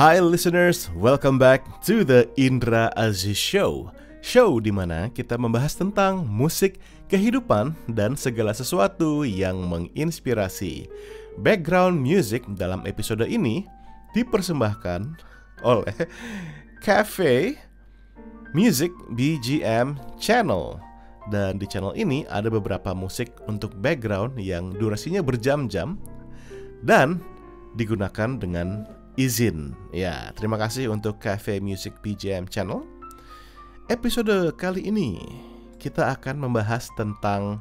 Hi listeners, welcome back to the Indra Aziz Show. Show di mana kita membahas tentang musik, kehidupan, dan segala sesuatu yang menginspirasi. Background music dalam episode ini dipersembahkan oleh Cafe Music BGM Channel. Dan di channel ini ada beberapa musik untuk background yang durasinya berjam-jam dan digunakan dengan izin. Ya, terima kasih untuk Cafe Music PJM Channel. Episode kali ini kita akan membahas tentang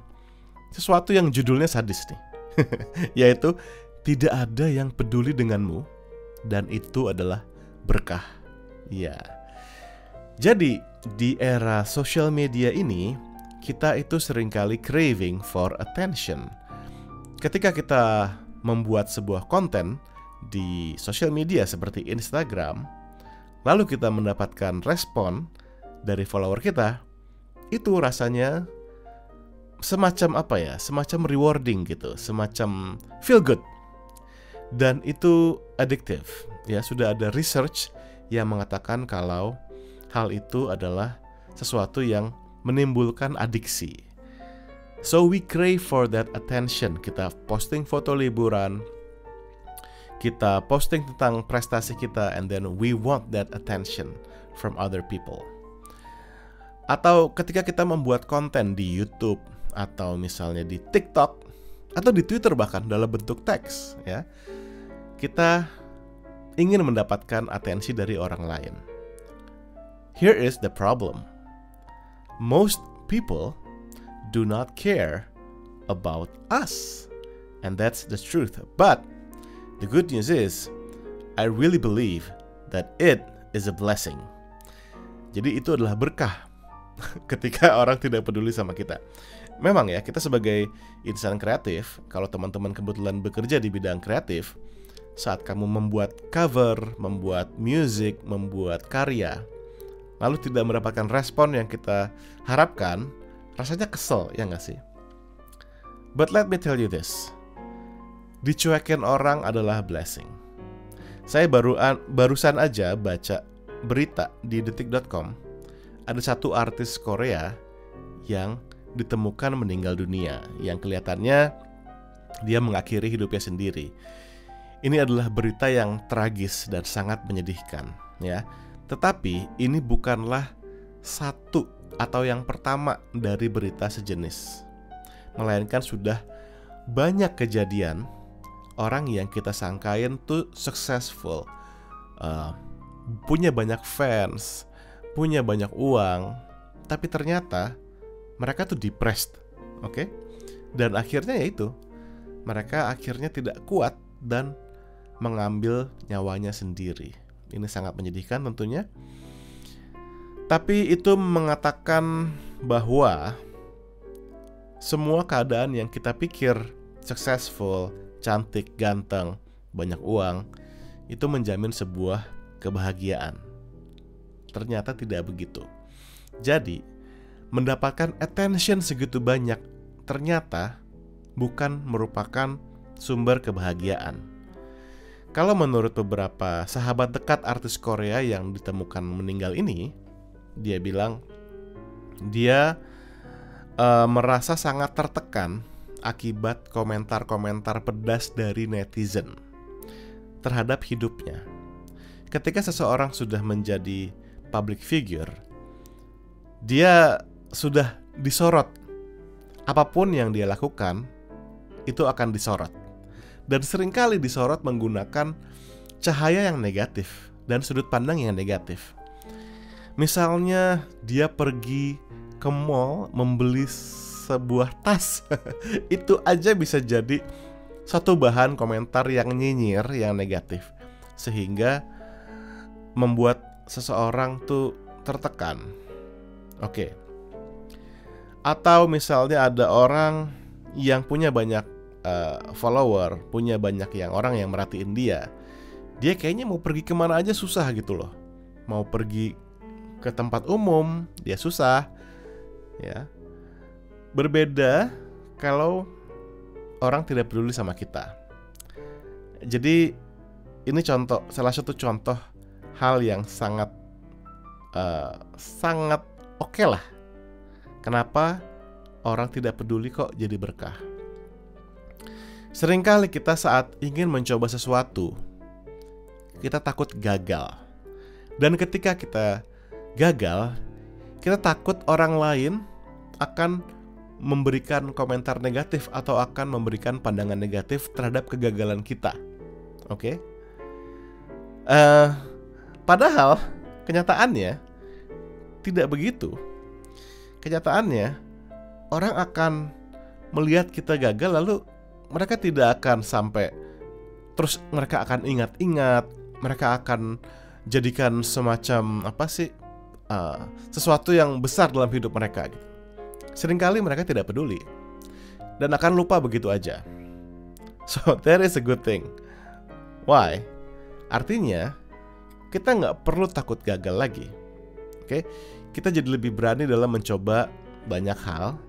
sesuatu yang judulnya sadis nih. Yaitu tidak ada yang peduli denganmu dan itu adalah berkah. Ya. Jadi, di era sosial media ini kita itu sering kali craving for attention. Ketika kita membuat sebuah konten, di sosial media seperti Instagram, lalu kita mendapatkan respon dari follower kita, itu rasanya semacam apa ya? Semacam rewarding gitu, semacam feel good. Dan itu addictive. Ya, sudah ada research yang mengatakan kalau hal itu adalah sesuatu yang menimbulkan adiksi. So we crave for that attention. Kita posting foto liburan, kita posting tentang prestasi kita and then we want that attention from other people. Atau ketika kita membuat konten di YouTube atau misalnya di TikTok atau di Twitter bahkan dalam bentuk teks ya. Kita ingin mendapatkan atensi dari orang lain. Here is the problem. Most people do not care about us. And that's the truth. But The good news is, I really believe that it is a blessing. Jadi itu adalah berkah ketika orang tidak peduli sama kita. Memang ya, kita sebagai insan kreatif, kalau teman-teman kebetulan bekerja di bidang kreatif, saat kamu membuat cover, membuat music, membuat karya, lalu tidak mendapatkan respon yang kita harapkan, rasanya kesel, ya nggak sih? But let me tell you this, dicuekin orang adalah blessing. Saya baru barusan aja baca berita di detik.com ada satu artis Korea yang ditemukan meninggal dunia yang kelihatannya dia mengakhiri hidupnya sendiri. Ini adalah berita yang tragis dan sangat menyedihkan ya. Tetapi ini bukanlah satu atau yang pertama dari berita sejenis. Melainkan sudah banyak kejadian orang yang kita sangkain tuh successful, uh, punya banyak fans, punya banyak uang, tapi ternyata mereka tuh depressed, oke? Okay? Dan akhirnya ya itu, mereka akhirnya tidak kuat dan mengambil nyawanya sendiri. Ini sangat menyedihkan tentunya. Tapi itu mengatakan bahwa semua keadaan yang kita pikir successful, cantik, ganteng, banyak uang, itu menjamin sebuah kebahagiaan. Ternyata tidak begitu. Jadi, mendapatkan attention segitu banyak ternyata bukan merupakan sumber kebahagiaan. Kalau menurut beberapa sahabat dekat artis Korea yang ditemukan meninggal ini, dia bilang dia uh, merasa sangat tertekan akibat komentar-komentar pedas dari netizen terhadap hidupnya. Ketika seseorang sudah menjadi public figure, dia sudah disorot. Apa pun yang dia lakukan itu akan disorot. Dan sering kali disorot menggunakan cahaya yang negatif dan sudut pandang yang negatif. Misalnya dia pergi ke mall membeli sebuah tas itu aja bisa jadi satu bahan komentar yang nyinyir yang negatif sehingga membuat seseorang tuh tertekan. Oke. Atau misalnya ada orang yang punya banyak uh, follower, punya banyak yang orang yang merhatiin dia. Dia kayaknya mau pergi ke mana aja susah gitu loh. Mau pergi ke tempat umum, dia susah. Ya. Berbeda kalau orang tidak peduli sama kita. Jadi ini contoh salah satu contoh hal yang sangat uh, sangat oke okay lah. Kenapa orang tidak peduli kok jadi berkah? Seringkali kita saat ingin mencoba sesuatu, kita takut gagal. Dan ketika kita gagal, kita takut orang lain akan memberikan komentar negatif atau akan memberikan pandangan negatif terhadap kegagalan kita. Oke? Okay? Uh, eh, padahal kenyataannya tidak begitu. Kenyataannya orang akan melihat kita gagal lalu mereka tidak akan sampai terus mereka akan ingat-ingat, mereka akan jadikan semacam apa sih uh, sesuatu yang besar dalam hidup mereka gitu. Seringkali mereka tidak peduli dan akan lupa begitu aja. So that is a good thing. Why? Artinya kita nggak perlu takut gagal lagi. Oke, okay? kita jadi lebih berani dalam mencoba banyak hal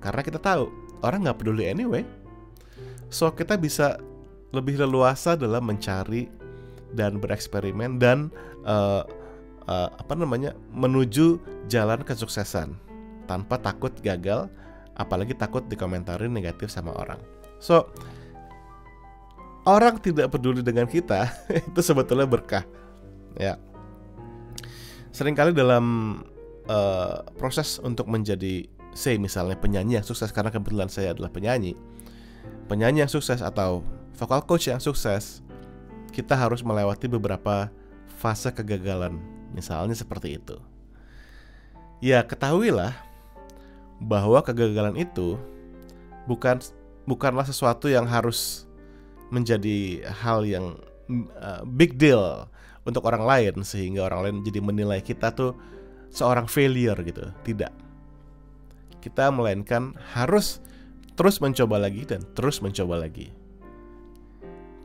karena kita tahu orang nggak peduli anyway. So kita bisa lebih leluasa dalam mencari dan bereksperimen dan uh, uh, apa namanya menuju jalan kesuksesan tanpa takut gagal, apalagi takut dikomentarin negatif sama orang. So, orang tidak peduli dengan kita itu sebetulnya berkah. Ya. Seringkali dalam uh, proses untuk menjadi say misalnya penyanyi yang sukses karena kebetulan saya adalah penyanyi. Penyanyi yang sukses atau vokal coach yang sukses, kita harus melewati beberapa fase kegagalan. Misalnya seperti itu. Ya, ketahuilah bahwa kegagalan itu bukan bukanlah sesuatu yang harus menjadi hal yang uh, big deal untuk orang lain sehingga orang lain jadi menilai kita tuh seorang failure gitu. Tidak. Kita melainkan harus terus mencoba lagi dan terus mencoba lagi.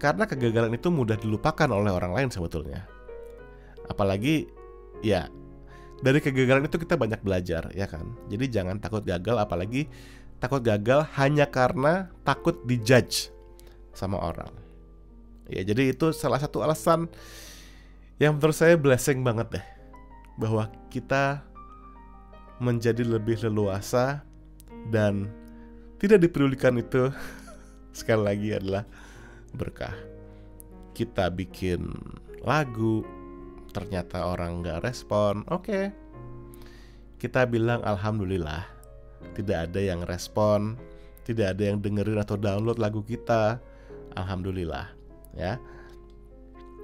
Karena kegagalan itu mudah dilupakan oleh orang lain sebetulnya. Apalagi ya dari kegagalan itu kita banyak belajar ya kan? Jadi jangan takut gagal apalagi takut gagal hanya karena takut dijudge sama orang. Ya jadi itu salah satu alasan yang menurut saya blessing banget deh bahwa kita menjadi lebih leluasa dan tidak dipedulikan itu sekali lagi adalah berkah. Kita bikin lagu ternyata orang nggak respon, oke. Okay. Kita bilang alhamdulillah. Tidak ada yang respon, tidak ada yang dengerin atau download lagu kita. Alhamdulillah, ya.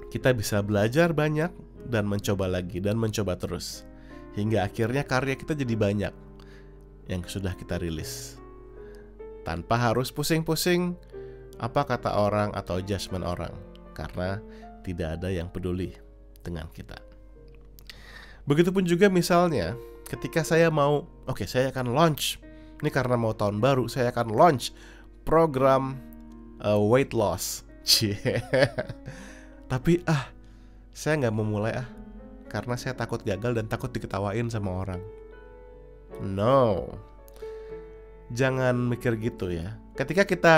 Kita bisa belajar banyak dan mencoba lagi dan mencoba terus. Hingga akhirnya karya kita jadi banyak yang sudah kita rilis. Tanpa harus pusing-pusing apa kata orang atau judgement orang karena tidak ada yang peduli dengan kita. Begitupun juga misalnya ketika saya mau, oke okay, saya akan launch, ini karena mau tahun baru, saya akan launch program uh, weight loss. Tapi ah, saya nggak mau mulai ah, karena saya takut gagal dan takut diketawain sama orang. No, jangan mikir gitu ya. Ketika kita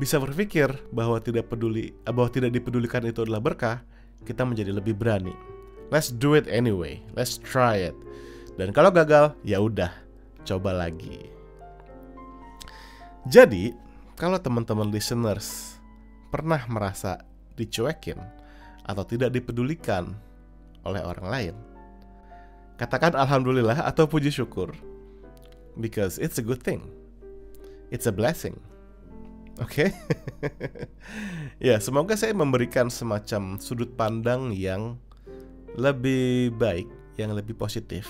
bisa berpikir bahwa tidak peduli, bahwa tidak dipedulikan itu adalah berkah, kita menjadi lebih berani. Let's do it anyway. Let's try it. Dan kalau gagal, ya udah, coba lagi. Jadi, kalau teman-teman listeners pernah merasa dicuekin atau tidak dipedulikan oleh orang lain, katakan alhamdulillah atau puji syukur. Because it's a good thing. It's a blessing. Oke. Okay? ya, semoga saya memberikan semacam sudut pandang yang lebih baik, yang lebih positif,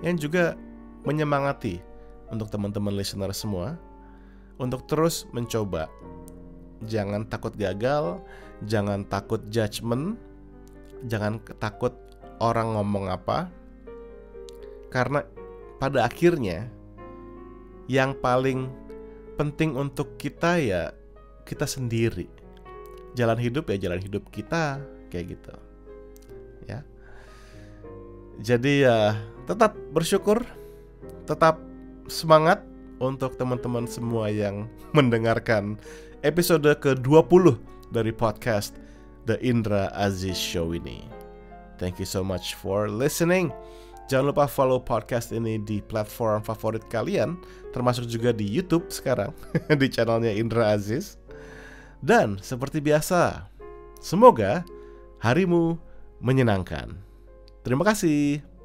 yang juga menyemangati untuk teman-teman listener semua untuk terus mencoba. Jangan takut gagal, jangan takut judgement, jangan takut orang ngomong apa. Karena pada akhirnya yang paling penting untuk kita ya kita sendiri. Jalan hidup ya jalan hidup kita kayak gitu. Ya. Jadi ya tetap bersyukur, tetap semangat untuk teman-teman semua yang mendengarkan episode ke-20 dari podcast The Indra Aziz Show ini. Thank you so much for listening. Jangan lupa follow podcast ini di platform favorit kalian, termasuk juga di YouTube sekarang, di channelnya Indra Aziz. Dan seperti biasa, semoga harimu menyenangkan. Terima kasih.